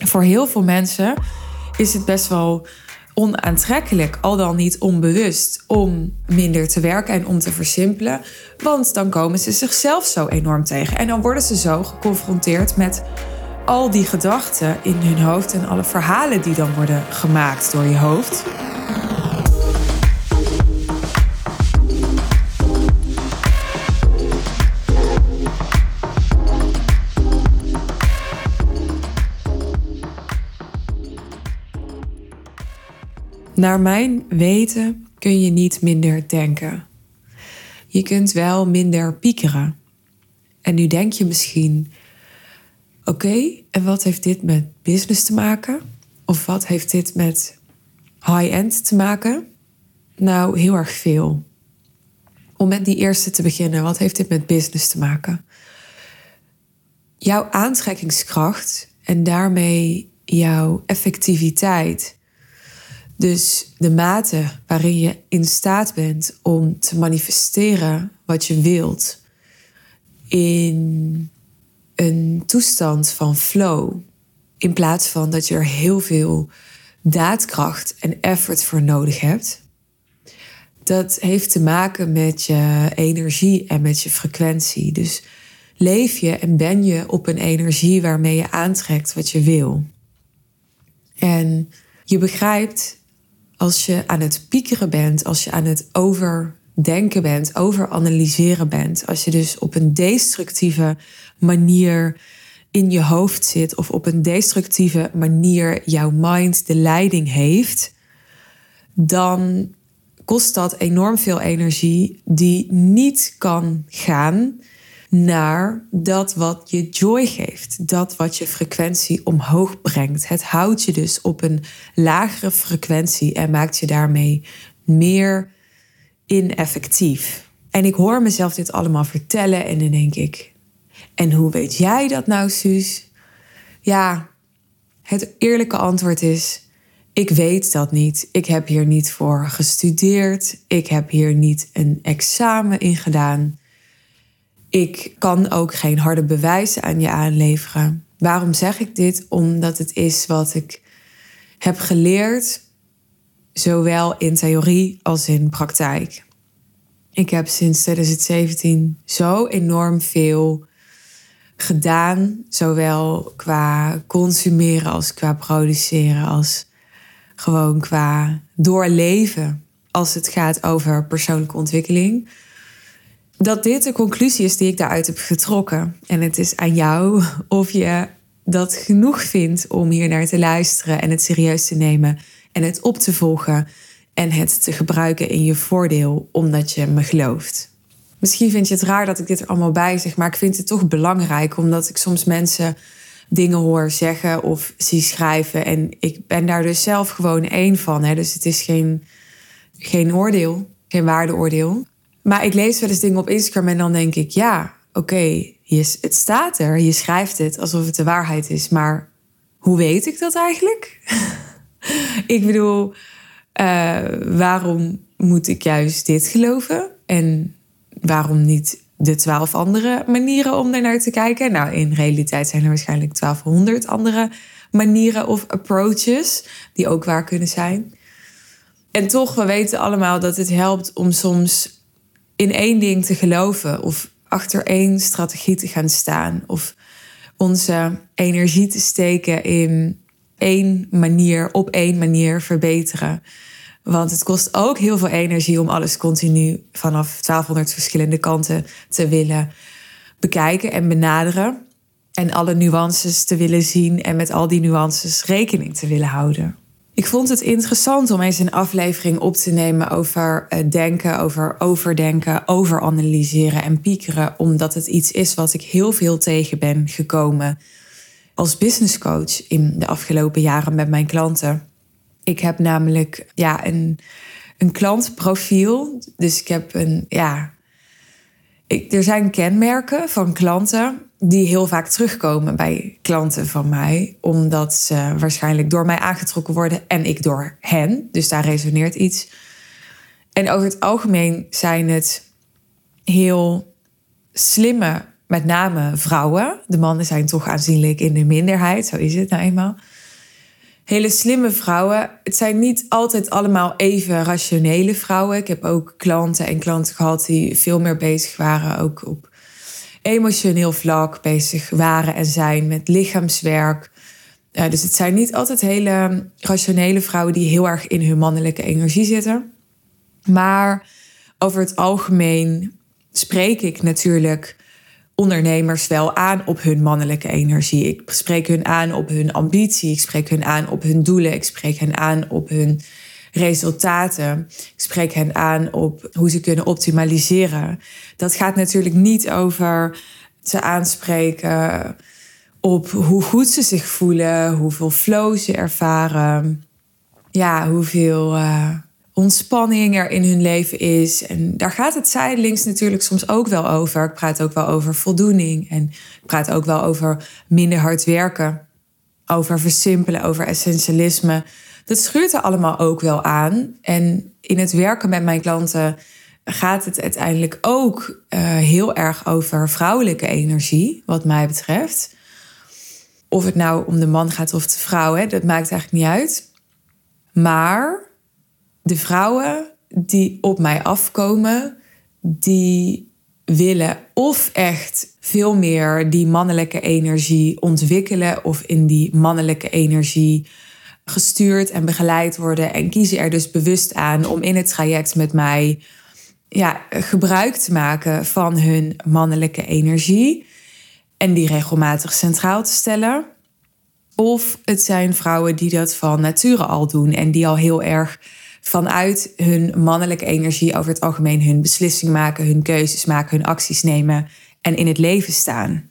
Voor heel veel mensen is het best wel onaantrekkelijk, al dan niet onbewust, om minder te werken en om te versimpelen. Want dan komen ze zichzelf zo enorm tegen. En dan worden ze zo geconfronteerd met al die gedachten in hun hoofd en alle verhalen die dan worden gemaakt door je hoofd. Naar mijn weten kun je niet minder denken. Je kunt wel minder piekeren. En nu denk je misschien: oké, en wat heeft dit met business te maken? Of wat heeft dit met high-end te maken? Nou, heel erg veel. Om met die eerste te beginnen, wat heeft dit met business te maken? Jouw aantrekkingskracht en daarmee jouw effectiviteit dus de mate waarin je in staat bent om te manifesteren wat je wilt in een toestand van flow, in plaats van dat je er heel veel daadkracht en effort voor nodig hebt. Dat heeft te maken met je energie en met je frequentie. Dus leef je en ben je op een energie waarmee je aantrekt wat je wil. En je begrijpt als je aan het piekeren bent, als je aan het overdenken bent, overanalyseren bent, als je dus op een destructieve manier in je hoofd zit of op een destructieve manier jouw mind de leiding heeft, dan kost dat enorm veel energie die niet kan gaan naar dat wat je joy geeft, dat wat je frequentie omhoog brengt. Het houdt je dus op een lagere frequentie en maakt je daarmee meer ineffectief. En ik hoor mezelf dit allemaal vertellen en dan denk ik: en hoe weet jij dat nou, Suus? Ja, het eerlijke antwoord is: ik weet dat niet. Ik heb hier niet voor gestudeerd. Ik heb hier niet een examen in gedaan. Ik kan ook geen harde bewijzen aan je aanleveren. Waarom zeg ik dit? Omdat het is wat ik heb geleerd, zowel in theorie als in praktijk. Ik heb sinds 2017 zo enorm veel gedaan, zowel qua consumeren als qua produceren, als gewoon qua doorleven als het gaat over persoonlijke ontwikkeling dat dit de conclusie is die ik daaruit heb getrokken. En het is aan jou of je dat genoeg vindt om hier naar te luisteren en het serieus te nemen en het op te volgen en het te gebruiken in je voordeel omdat je me gelooft. Misschien vind je het raar dat ik dit er allemaal bij zeg, maar ik vind het toch belangrijk omdat ik soms mensen dingen hoor zeggen of zie schrijven en ik ben daar dus zelf gewoon één van. Hè? Dus het is geen, geen oordeel, geen waardeoordeel. Maar ik lees wel eens dingen op Instagram en dan denk ik, ja, oké, het staat er, je schrijft het alsof het de waarheid is, maar hoe weet ik dat eigenlijk? ik bedoel, uh, waarom moet ik juist dit geloven? En waarom niet de twaalf andere manieren om daar naar te kijken? Nou, in realiteit zijn er waarschijnlijk 1200 andere manieren of approaches die ook waar kunnen zijn. En toch, we weten allemaal dat het helpt om soms in één ding te geloven of achter één strategie te gaan staan of onze energie te steken in één manier, op één manier verbeteren. Want het kost ook heel veel energie om alles continu vanaf 1200 verschillende kanten te willen bekijken en benaderen. En alle nuances te willen zien en met al die nuances rekening te willen houden. Ik vond het interessant om eens een aflevering op te nemen over eh, denken, over overdenken, overanalyseren en piekeren, omdat het iets is wat ik heel veel tegen ben gekomen als business coach in de afgelopen jaren met mijn klanten. Ik heb namelijk ja, een, een klantprofiel. Dus ik heb een, ja, ik, er zijn kenmerken van klanten die heel vaak terugkomen bij klanten van mij, omdat ze waarschijnlijk door mij aangetrokken worden en ik door hen. Dus daar resoneert iets. En over het algemeen zijn het heel slimme met name vrouwen. De mannen zijn toch aanzienlijk in de minderheid, zo is het nou eenmaal. Hele slimme vrouwen. Het zijn niet altijd allemaal even rationele vrouwen. Ik heb ook klanten en klanten gehad die veel meer bezig waren, ook op emotioneel vlak bezig waren en zijn met lichaamswerk. Uh, dus het zijn niet altijd hele rationele vrouwen die heel erg in hun mannelijke energie zitten. Maar over het algemeen spreek ik natuurlijk ondernemers wel aan op hun mannelijke energie. Ik spreek hun aan op hun ambitie. Ik spreek hun aan op hun doelen. Ik spreek hen aan op hun resultaten. Ik spreek hen aan op hoe ze kunnen optimaliseren. Dat gaat natuurlijk niet over ze aanspreken op hoe goed ze zich voelen, hoeveel flow ze ervaren. Ja, hoeveel. Uh, ontspanning er in hun leven is. En daar gaat het zijdelings natuurlijk soms ook wel over. Ik praat ook wel over voldoening en ik praat ook wel over minder hard werken, over versimpelen, over essentialisme. Dat schuurt er allemaal ook wel aan. En in het werken met mijn klanten gaat het uiteindelijk ook uh, heel erg over vrouwelijke energie, wat mij betreft. Of het nou om de man gaat of de vrouw, hè, dat maakt eigenlijk niet uit. Maar de vrouwen die op mij afkomen, die willen of echt veel meer die mannelijke energie ontwikkelen of in die mannelijke energie gestuurd en begeleid worden en kiezen er dus bewust aan om in het traject met mij ja, gebruik te maken van hun mannelijke energie en die regelmatig centraal te stellen. Of het zijn vrouwen die dat van nature al doen en die al heel erg vanuit hun mannelijke energie over het algemeen hun beslissingen maken, hun keuzes maken, hun acties nemen en in het leven staan.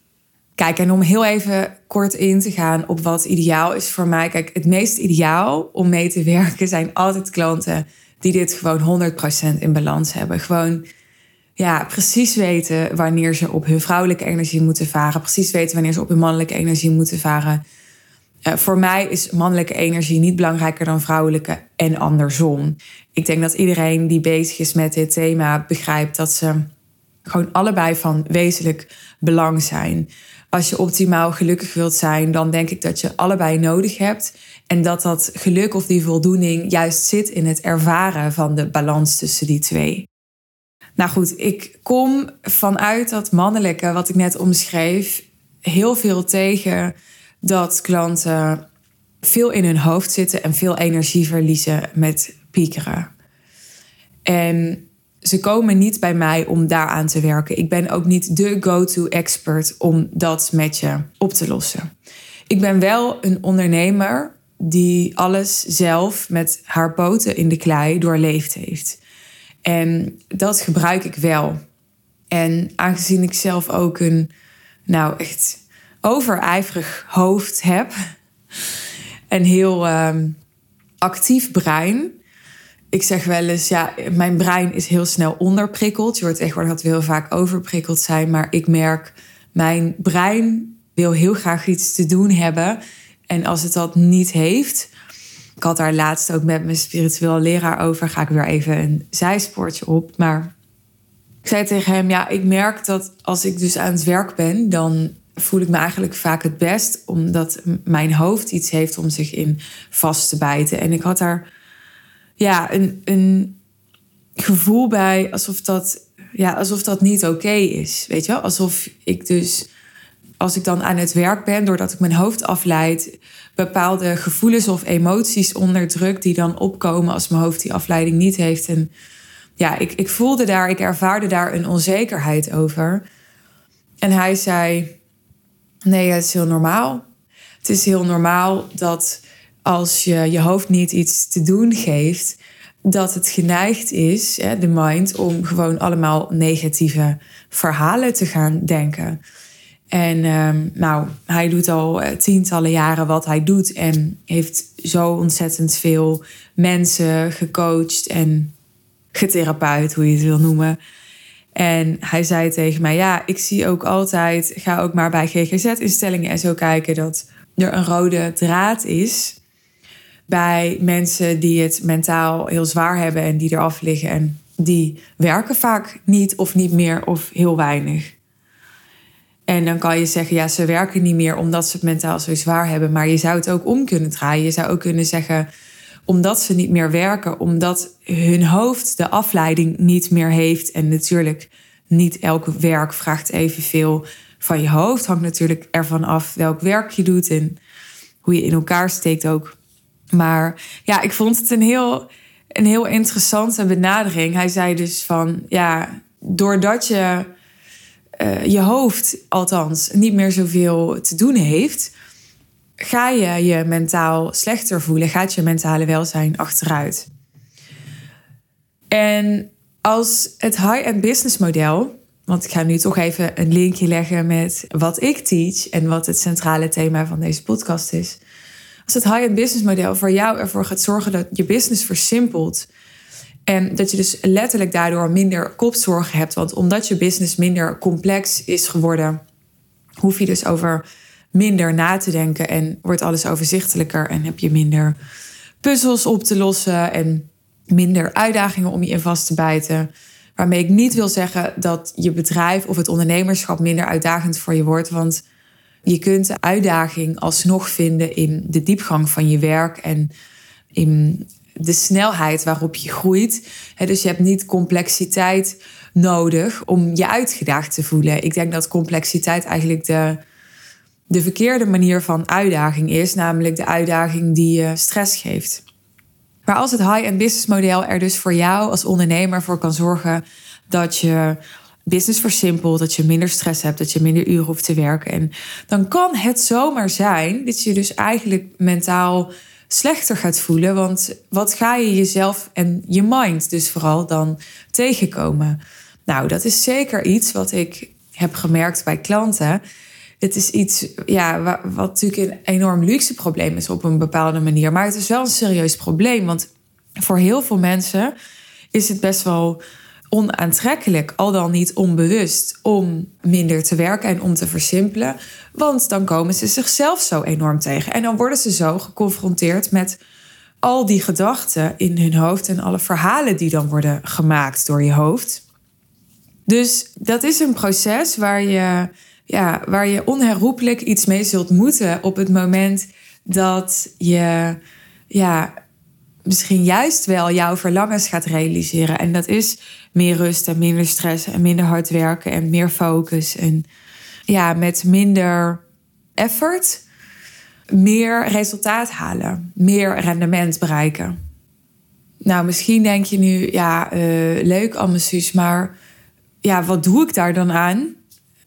Kijk, en om heel even kort in te gaan op wat ideaal is voor mij. Kijk, het meest ideaal om mee te werken zijn altijd klanten die dit gewoon 100% in balans hebben. Gewoon ja, precies weten wanneer ze op hun vrouwelijke energie moeten varen. Precies weten wanneer ze op hun mannelijke energie moeten varen. Uh, voor mij is mannelijke energie niet belangrijker dan vrouwelijke en andersom. Ik denk dat iedereen die bezig is met dit thema begrijpt dat ze gewoon allebei van wezenlijk belang zijn. Als je optimaal gelukkig wilt zijn, dan denk ik dat je allebei nodig hebt. En dat dat geluk of die voldoening juist zit in het ervaren van de balans tussen die twee. Nou goed, ik kom vanuit dat mannelijke, wat ik net omschreef, heel veel tegen dat klanten veel in hun hoofd zitten en veel energie verliezen met piekeren. En ze komen niet bij mij om daaraan te werken. Ik ben ook niet de go-to expert om dat met je op te lossen. Ik ben wel een ondernemer die alles zelf met haar poten in de klei doorleefd heeft. En dat gebruik ik wel. En aangezien ik zelf ook een, nou echt overijverig hoofd heb. En heel ehm, actief brein. Ik zeg wel eens, ja, mijn brein is heel snel onderprikkeld. Je hoort tegenwoordig dat we heel vaak overprikkeld zijn. Maar ik merk, mijn brein wil heel graag iets te doen hebben. En als het dat niet heeft... Ik had daar laatst ook met mijn spiritueel leraar over. Ga ik weer even een zijspoortje op. Maar ik zei tegen hem, ja, ik merk dat als ik dus aan het werk ben... dan voel ik me eigenlijk vaak het best, omdat mijn hoofd iets heeft om zich in vast te bijten. En ik had daar ja, een, een gevoel bij alsof dat, ja, alsof dat niet oké is. Weet je wel? Alsof ik dus, als ik dan aan het werk ben, doordat ik mijn hoofd afleid, bepaalde gevoelens of emoties onderdruk die dan opkomen als mijn hoofd die afleiding niet heeft. En ja, ik, ik voelde daar, ik ervaarde daar een onzekerheid over. En hij zei: Nee, het is heel normaal. Het is heel normaal dat als je je hoofd niet iets te doen geeft, dat het geneigd is, de mind, om gewoon allemaal negatieve verhalen te gaan denken. En ehm, nou, hij doet al eh, tientallen jaren wat hij doet en heeft zo ontzettend veel mensen gecoacht en getherapeut, hoe je het wil noemen. En hij zei tegen mij: Ja, ik zie ook altijd, ga ook maar bij GGZ-instellingen en zo kijken dat er een rode draad is bij mensen die het mentaal heel zwaar hebben en die eraf liggen. En die werken vaak niet of niet meer of heel weinig. En dan kan je zeggen, ja, ze werken niet meer omdat ze het mentaal zo zwaar hebben. Maar je zou het ook om kunnen draaien. Je zou ook kunnen zeggen, omdat ze niet meer werken, omdat hun hoofd de afleiding niet meer heeft. En natuurlijk, niet elk werk vraagt evenveel van je hoofd. Hangt natuurlijk ervan af welk werk je doet en hoe je in elkaar steekt ook. Maar ja, ik vond het een heel, een heel interessante benadering. Hij zei dus van, ja, doordat je uh, je hoofd althans niet meer zoveel te doen heeft, ga je je mentaal slechter voelen, gaat je mentale welzijn achteruit. En als het high-end business model, want ik ga nu toch even een linkje leggen met wat ik teach en wat het centrale thema van deze podcast is. Als het high-end business model voor jou ervoor gaat zorgen dat je business versimpelt, en dat je dus letterlijk daardoor minder kopzorgen hebt. Want omdat je business minder complex is geworden, hoef je dus over minder na te denken en wordt alles overzichtelijker en heb je minder puzzels op te lossen en minder uitdagingen om je in vast te bijten. Waarmee ik niet wil zeggen dat je bedrijf of het ondernemerschap minder uitdagend voor je wordt. Want je kunt uitdaging alsnog vinden in de diepgang van je werk en in de snelheid waarop je groeit. dus je hebt niet complexiteit nodig om je uitgedaagd te voelen. Ik denk dat complexiteit eigenlijk de, de verkeerde manier van uitdaging is, namelijk de uitdaging die je stress geeft. Maar als het high-end business model er dus voor jou als ondernemer voor kan zorgen dat je business versimpelt, dat je minder stress hebt, dat je minder uren hoeft te werken. En dan kan het zomaar zijn dat je dus eigenlijk mentaal slechter gaat voelen. Want wat ga je jezelf en je mind dus vooral dan tegenkomen? Nou, dat is zeker iets wat ik heb gemerkt bij klanten. Het is iets ja, wat, wat natuurlijk een enorm luxe probleem is op een bepaalde manier. Maar het is wel een serieus probleem. Want voor heel veel mensen is het best wel onaantrekkelijk, al dan niet onbewust, om minder te werken en om te versimpelen. Want dan komen ze zichzelf zo enorm tegen. En dan worden ze zo geconfronteerd met al die gedachten in hun hoofd en alle verhalen die dan worden gemaakt door je hoofd. Dus dat is een proces waar je, ja, waar je onherroepelijk iets mee zult moeten op het moment dat je ja, misschien juist wel jouw verlangens gaat realiseren. En dat is meer rust en minder stress en minder hard werken en meer focus. En ja, met minder effort meer resultaat halen, meer rendement bereiken. Nou, misschien denk je nu, ja, uh, leuk, Amessus, maar ja, wat doe ik daar dan aan?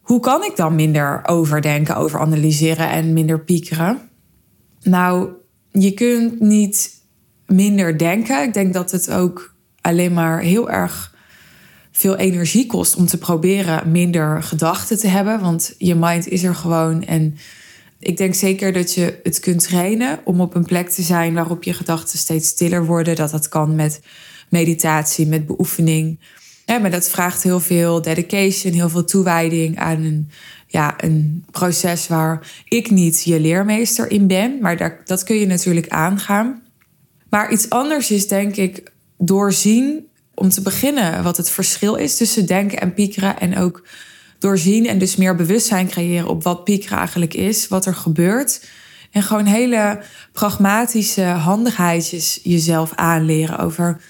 Hoe kan ik dan minder overdenken, over analyseren en minder piekeren? Nou, je kunt niet minder denken. Ik denk dat het ook alleen maar heel erg veel energie kost om te proberen minder gedachten te hebben. Want je mind is er gewoon. En ik denk zeker dat je het kunt trainen om op een plek te zijn waarop je gedachten steeds stiller worden. Dat dat kan met meditatie, met beoefening. Maar dat vraagt heel veel dedication, heel veel toewijding aan een, ja, een proces waar ik niet je leermeester in ben. Maar daar, dat kun je natuurlijk aangaan. Maar iets anders is denk ik doorzien om te beginnen wat het verschil is tussen denken en piekeren. En ook doorzien en dus meer bewustzijn creëren op wat piekeren eigenlijk is, wat er gebeurt. En gewoon hele pragmatische handigheidjes jezelf aanleren over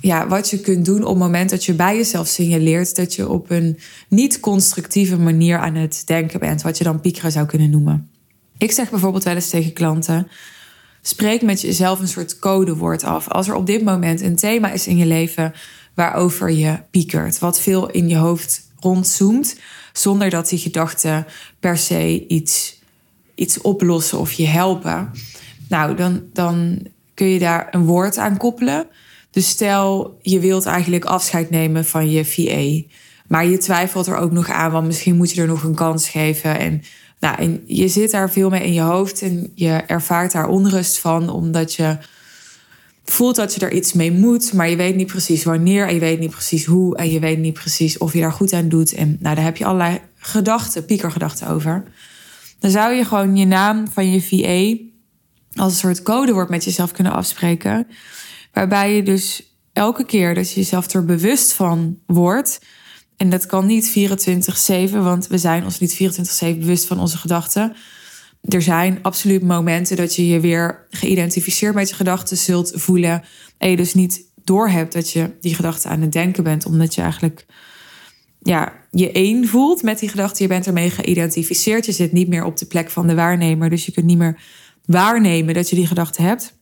ja, wat je kunt doen op het moment dat je bij jezelf signaleert dat je op een niet-constructieve manier aan het denken bent, wat je dan piekeren zou kunnen noemen. Ik zeg bijvoorbeeld wel eens tegen klanten: spreek met jezelf een soort codewoord af. Als er op dit moment een thema is in je leven waarover je piekert, wat veel in je hoofd rondzoomt, zonder dat die gedachten per se iets, iets oplossen of je helpen. Nou, dan, dan kun je daar een woord aan koppelen. Dus stel, je wilt eigenlijk afscheid nemen van je VA. Maar je twijfelt er ook nog aan, want misschien moet je er nog een kans geven. En nou, en je zit daar veel mee in je hoofd en je ervaart daar onrust van, omdat je voelt dat je er iets mee moet, maar je weet niet precies wanneer en je weet niet precies hoe en je weet niet precies of je daar goed aan doet. En nou, daar heb je allerlei gedachten, piekergedachten over. Dan zou je gewoon je naam van je VA als een soort codewoord met jezelf kunnen afspreken, waarbij je dus elke keer dat je jezelf er bewust van wordt, En dat kan niet 24-7, want we zijn ons niet 24-7 bewust van onze gedachten. Er zijn absoluut momenten dat je je weer geïdentificeerd met je gedachten zult voelen. En je dus niet doorhebt dat je die gedachten aan het denken bent, omdat je eigenlijk ja, je één voelt met die gedachte. Je bent ermee geïdentificeerd. Je zit niet meer op de plek van de waarnemer. Dus je kunt niet meer waarnemen dat je die gedachte hebt.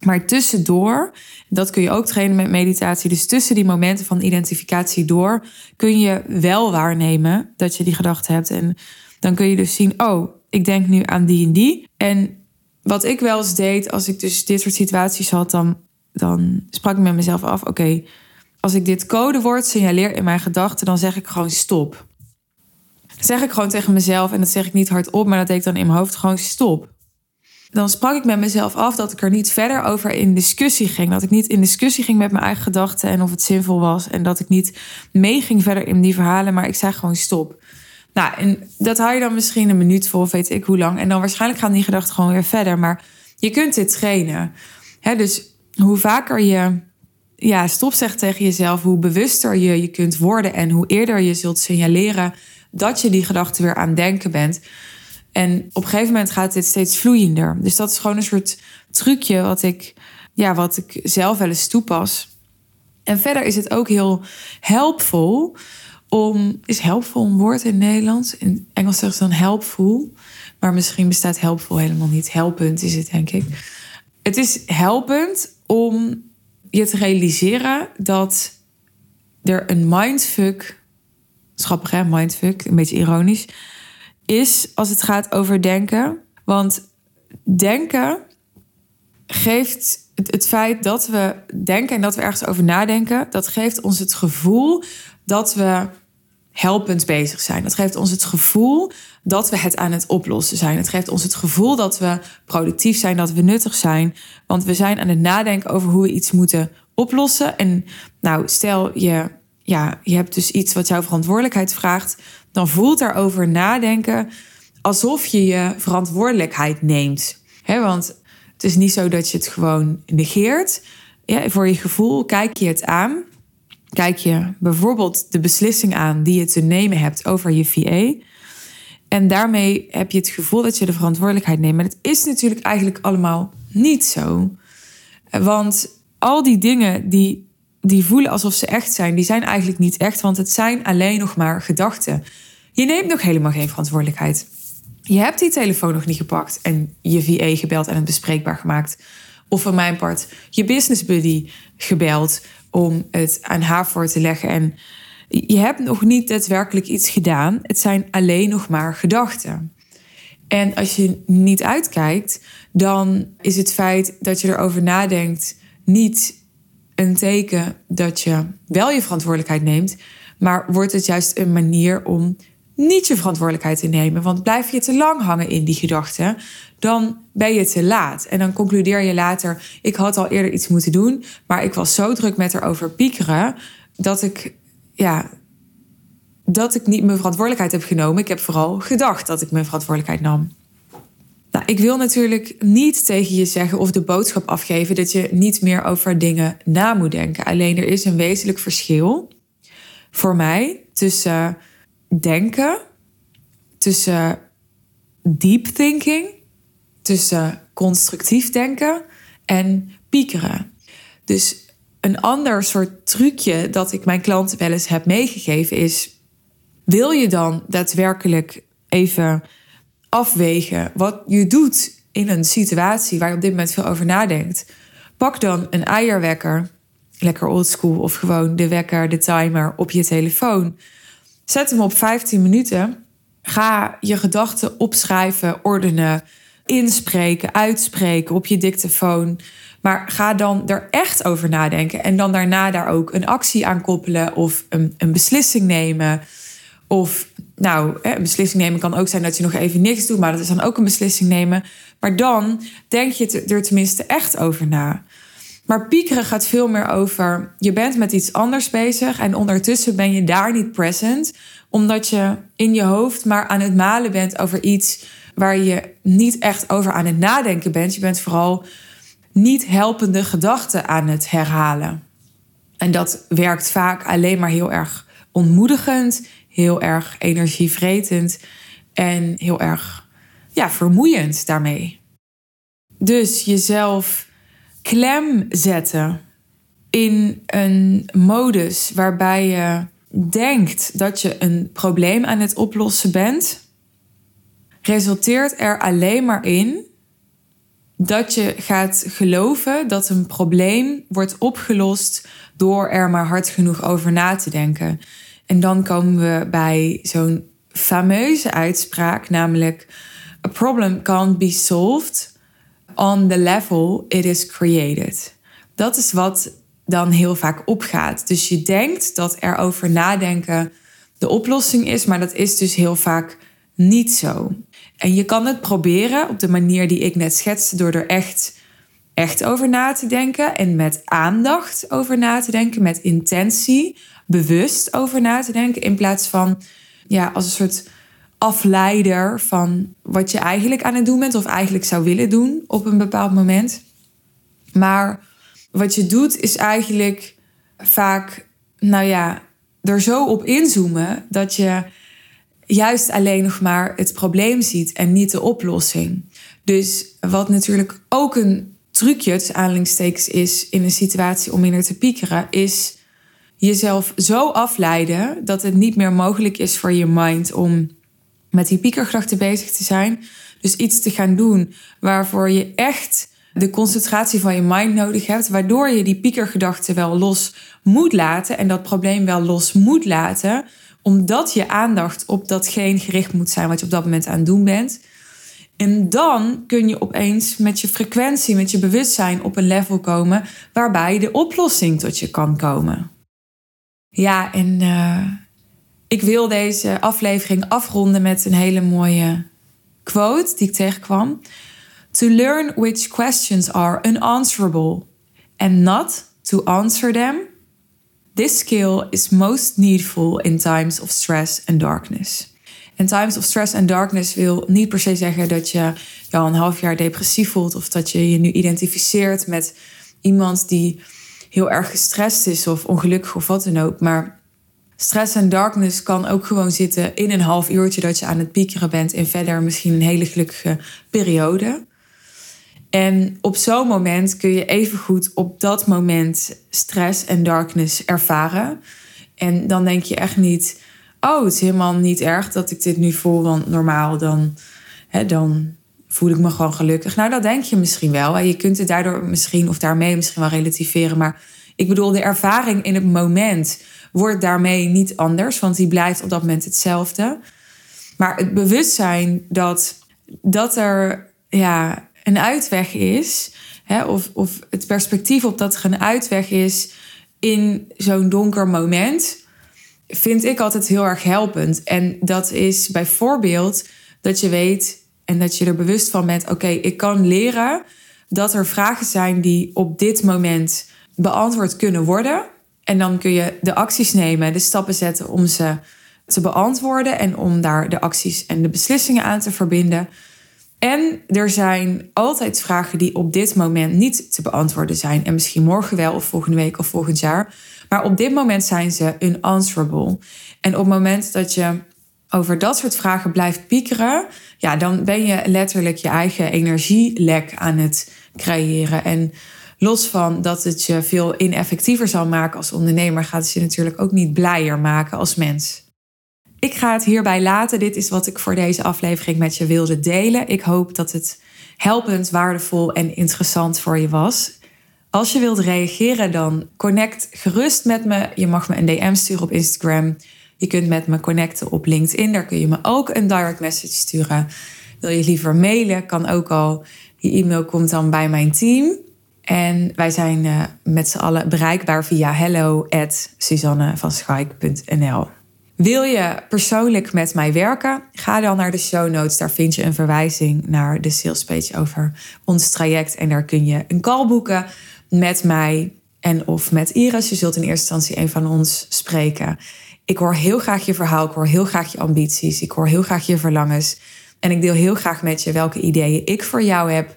Maar tussendoor, dat kun je ook trainen met meditatie. Dus tussen die momenten van identificatie door kun je wel waarnemen dat je die gedachte hebt. En dan kun je dus zien, oh, ik denk nu aan die en die. En wat ik wel eens deed als ik dus dit soort situaties had, dan, dan sprak ik met mezelf af, oké, als ik dit codewoord signaleer in mijn gedachten, dan zeg ik gewoon stop. Dat zeg ik gewoon tegen mezelf en dat zeg ik niet hardop, maar dat deed ik dan in mijn hoofd gewoon stop. Dan sprak ik met mezelf af dat ik er niet verder over in discussie ging. Dat ik niet in discussie ging met mijn eigen gedachten en of het zinvol was. En dat ik niet meeging verder in die verhalen, maar ik zei gewoon stop. Nou, en dat hou je dan misschien een minuut vol, weet ik hoe lang. En dan waarschijnlijk gaan die gedachten gewoon weer verder. Maar je kunt dit trainen. dus hoe vaker je ja, stop zegt tegen jezelf, hoe bewuster je je kunt worden en hoe eerder je zult signaleren dat je die gedachte weer aan denken bent. En op een gegeven moment gaat dit steeds vloeiender. Dus dat is gewoon een soort trucje wat ik, ja, wat ik zelf wel eens toepas. En verder is het ook heel helpvol om. Is helpvol een woord in Nederlands? In Engels zeggen ze dan helpful. Maar misschien bestaat helpvol helemaal niet. Helpend is het, denk ik. Het is helpend om je te realiseren dat er een mindfuck, schappig hè, mindfuck, een beetje ironisch, is als het gaat over denken. Want denken geeft het, feit dat we denken en dat we ergens over nadenken, dat geeft ons het gevoel dat we helpend bezig zijn. Dat geeft ons het gevoel dat we het aan het oplossen zijn. Het geeft ons het gevoel dat we productief zijn, dat we nuttig zijn. Want we zijn aan het nadenken over hoe we iets moeten oplossen. En nou, stel je, ja, je hebt dus iets wat jouw verantwoordelijkheid vraagt, dan voelt daarover nadenken alsof je je verantwoordelijkheid neemt. He, want het is niet zo dat je het gewoon negeert. Ja, voor je gevoel kijk je het aan kijk je bijvoorbeeld de beslissing aan die je te nemen hebt over je VA. En daarmee heb je het gevoel dat je de verantwoordelijkheid neemt. Maar is natuurlijk eigenlijk allemaal niet zo. Want al die dingen die, die voelen alsof ze echt zijn, die zijn eigenlijk niet echt. Want het zijn alleen nog maar gedachten. Je neemt nog helemaal geen verantwoordelijkheid. Je hebt die telefoon nog niet gepakt en je VA gebeld en het bespreekbaar gemaakt. Of van mijn part je business buddy gebeld om het aan haar voor te leggen. En je hebt nog niet daadwerkelijk iets gedaan. Het zijn alleen nog maar gedachten. En als je niet uitkijkt, dan is het feit dat je erover nadenkt niet een teken dat je wel je verantwoordelijkheid neemt, maar wordt het juist een manier om niet je verantwoordelijkheid te nemen. Want blijf je te lang hangen in die gedachten, dan ben je te laat. En dan concludeer je later: ik had al eerder iets moeten doen, maar ik was zo druk met erover piekeren dat ik, ja, dat ik niet mijn verantwoordelijkheid heb genomen. Ik heb vooral gedacht dat ik mijn verantwoordelijkheid nam. Ik wil natuurlijk niet tegen je zeggen of de boodschap afgeven dat je niet meer over dingen na moet denken. Alleen er is een wezenlijk verschil voor mij tussen denken, tussen deep thinking, tussen constructief denken en piekeren. Dus een ander soort trucje dat ik mijn klanten wel eens heb meegegeven is: wil je dan daadwerkelijk even afwegen wat je doet in een situatie waar je op dit moment veel over nadenkt? Pak dan een eierwekker, lekker oldschool, of gewoon de wekker, de timer op je telefoon. Zet hem op 15 minuten. Ga je gedachten opschrijven, ordenen, inspreken, uitspreken op je dictafoon. Maar ga dan er echt over nadenken en dan daarna daar ook een actie aan koppelen of een, een beslissing nemen. Of nou, een beslissing nemen kan ook zijn dat je nog even niks doet, maar dat is dan ook een beslissing nemen. Maar dan denk je er tenminste echt over na. Maar piekeren gaat veel meer over je bent met iets anders bezig en ondertussen ben je daar niet present, omdat je in je hoofd maar aan het malen bent over iets waar je niet echt over aan het nadenken bent. Je bent vooral niet helpende gedachten aan het herhalen. En dat werkt vaak alleen maar heel erg ontmoedigend, heel erg energievretend en heel erg ja, vermoeiend daarmee. Dus jezelf klem zetten in een modus waarbij je denkt dat je een probleem aan het oplossen bent, resulteert er alleen maar in dat je gaat geloven dat een probleem wordt opgelost door er maar hard genoeg over na te denken. En dan komen we bij zo'n fameuze uitspraak, namelijk: A problem can't be solved on the level it is created. Dat is wat dan heel vaak opgaat. Dus je denkt dat er over nadenken de oplossing is, maar dat is dus heel vaak niet zo. En je kan het proberen op de manier die ik net schetste, door er echt, echt over na te denken en met aandacht over na te denken, met intentie, bewust over na te denken, in plaats van ja, als een soort afleider van wat je eigenlijk aan het doen bent of eigenlijk zou willen doen op een bepaald moment. Maar wat je doet is eigenlijk vaak, nou ja, er zo op inzoomen dat je juist alleen nog maar het probleem ziet en niet de oplossing. Dus wat natuurlijk ook een trucje, tussen aanhalingstekens, is in een situatie om in te piekeren, is jezelf zo afleiden dat het niet meer mogelijk is voor je mind om met die piekergedachten bezig te zijn. Dus iets te gaan doen waarvoor je echt de concentratie van je mind nodig hebt, waardoor je die piekergedachten wel los moet laten en dat probleem wel los moet laten, omdat je aandacht op datgene gericht moet zijn wat je op dat moment aan het doen bent. En dan kun je opeens met je frequentie, met je bewustzijn op een level komen waarbij de oplossing tot je kan komen. Ja, en uh, ik wil deze aflevering afronden met een hele mooie quote die ik tegenkwam. To learn which questions are unanswerable and not to answer them This skill is most needful in times of stress and darkness. En times of stress and darkness wil niet per se zeggen dat je je al een half jaar depressief voelt of dat je je nu identificeert met iemand die heel erg gestrest is of ongelukkig of wat dan ook. Maar stress en darkness kan ook gewoon zitten in een half uurtje dat je aan het piekeren bent en verder misschien een hele gelukkige periode. En op zo'n moment kun je evengoed op dat moment stress en darkness ervaren. En dan denk je echt niet, oh, het is helemaal niet erg dat ik dit nu voel, want normaal dan, hè, dan voel ik me gewoon gelukkig. Nou, dat denk je misschien wel. Je kunt het daardoor misschien of daarmee misschien wel relativeren. Maar ik bedoel, de ervaring in het moment wordt daarmee niet anders, want die blijft op dat moment hetzelfde. Maar het bewustzijn dat, dat er ja, een uitweg is, hè, of, of het perspectief op dat er een uitweg is in zo'n donker moment, vind ik altijd heel erg helpend. En dat is bijvoorbeeld dat je weet en dat je er bewust van bent: oké, ik kan leren dat er vragen zijn die op dit moment beantwoord kunnen worden. En dan kun je de acties nemen, de stappen zetten om ze te beantwoorden en om daar de acties en de beslissingen aan te verbinden. En er zijn altijd vragen die op dit moment niet te beantwoorden zijn. En misschien morgen wel, of volgende week of volgend jaar. Maar op dit moment zijn ze unanswerable. En op het moment dat je over dat soort vragen blijft piekeren, ja, dan ben je letterlijk je eigen energielek aan het creëren. En los van dat het je veel ineffectiever zal maken als ondernemer, gaat het je natuurlijk ook niet blijer maken als mens. Ik ga het hierbij laten. Dit is wat ik voor deze aflevering met je wilde delen. Ik hoop dat het helpend, waardevol en interessant voor je was. Als je wilt reageren, dan connect gerust met me. Je mag me een DM sturen op Instagram. Je kunt met me connecten op LinkedIn. Daar kun je me ook een direct message sturen. Wil je liever mailen, kan ook al. Je e-mail komt dan bij mijn team. En wij zijn uh, met z'n allen bereikbaar via hello at wil je persoonlijk met mij werken? Ga dan naar de show notes. Daar vind je een verwijzing naar de sales page over ons traject. En daar kun je een call boeken met mij en of met Iris. Je zult in eerste instantie een van ons spreken. Ik hoor heel graag je verhaal. Ik hoor heel graag je ambities. Ik hoor heel graag je verlangens. En ik deel heel graag met je welke ideeën ik voor jou heb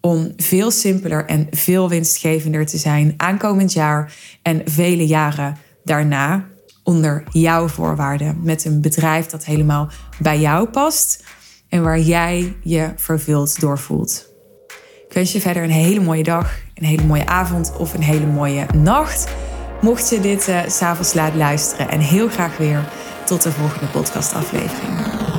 om veel simpeler en veel winstgevender te zijn aankomend jaar en vele jaren daarna onder jouw voorwaarden. Met een bedrijf dat helemaal bij jou past en waar jij je vervuld door voelt. Ik wens je verder een hele mooie dag, een hele mooie avond of een hele mooie nacht. Mocht je dit uh, s'avonds laat luisteren en heel graag weer tot de volgende podcastaflevering.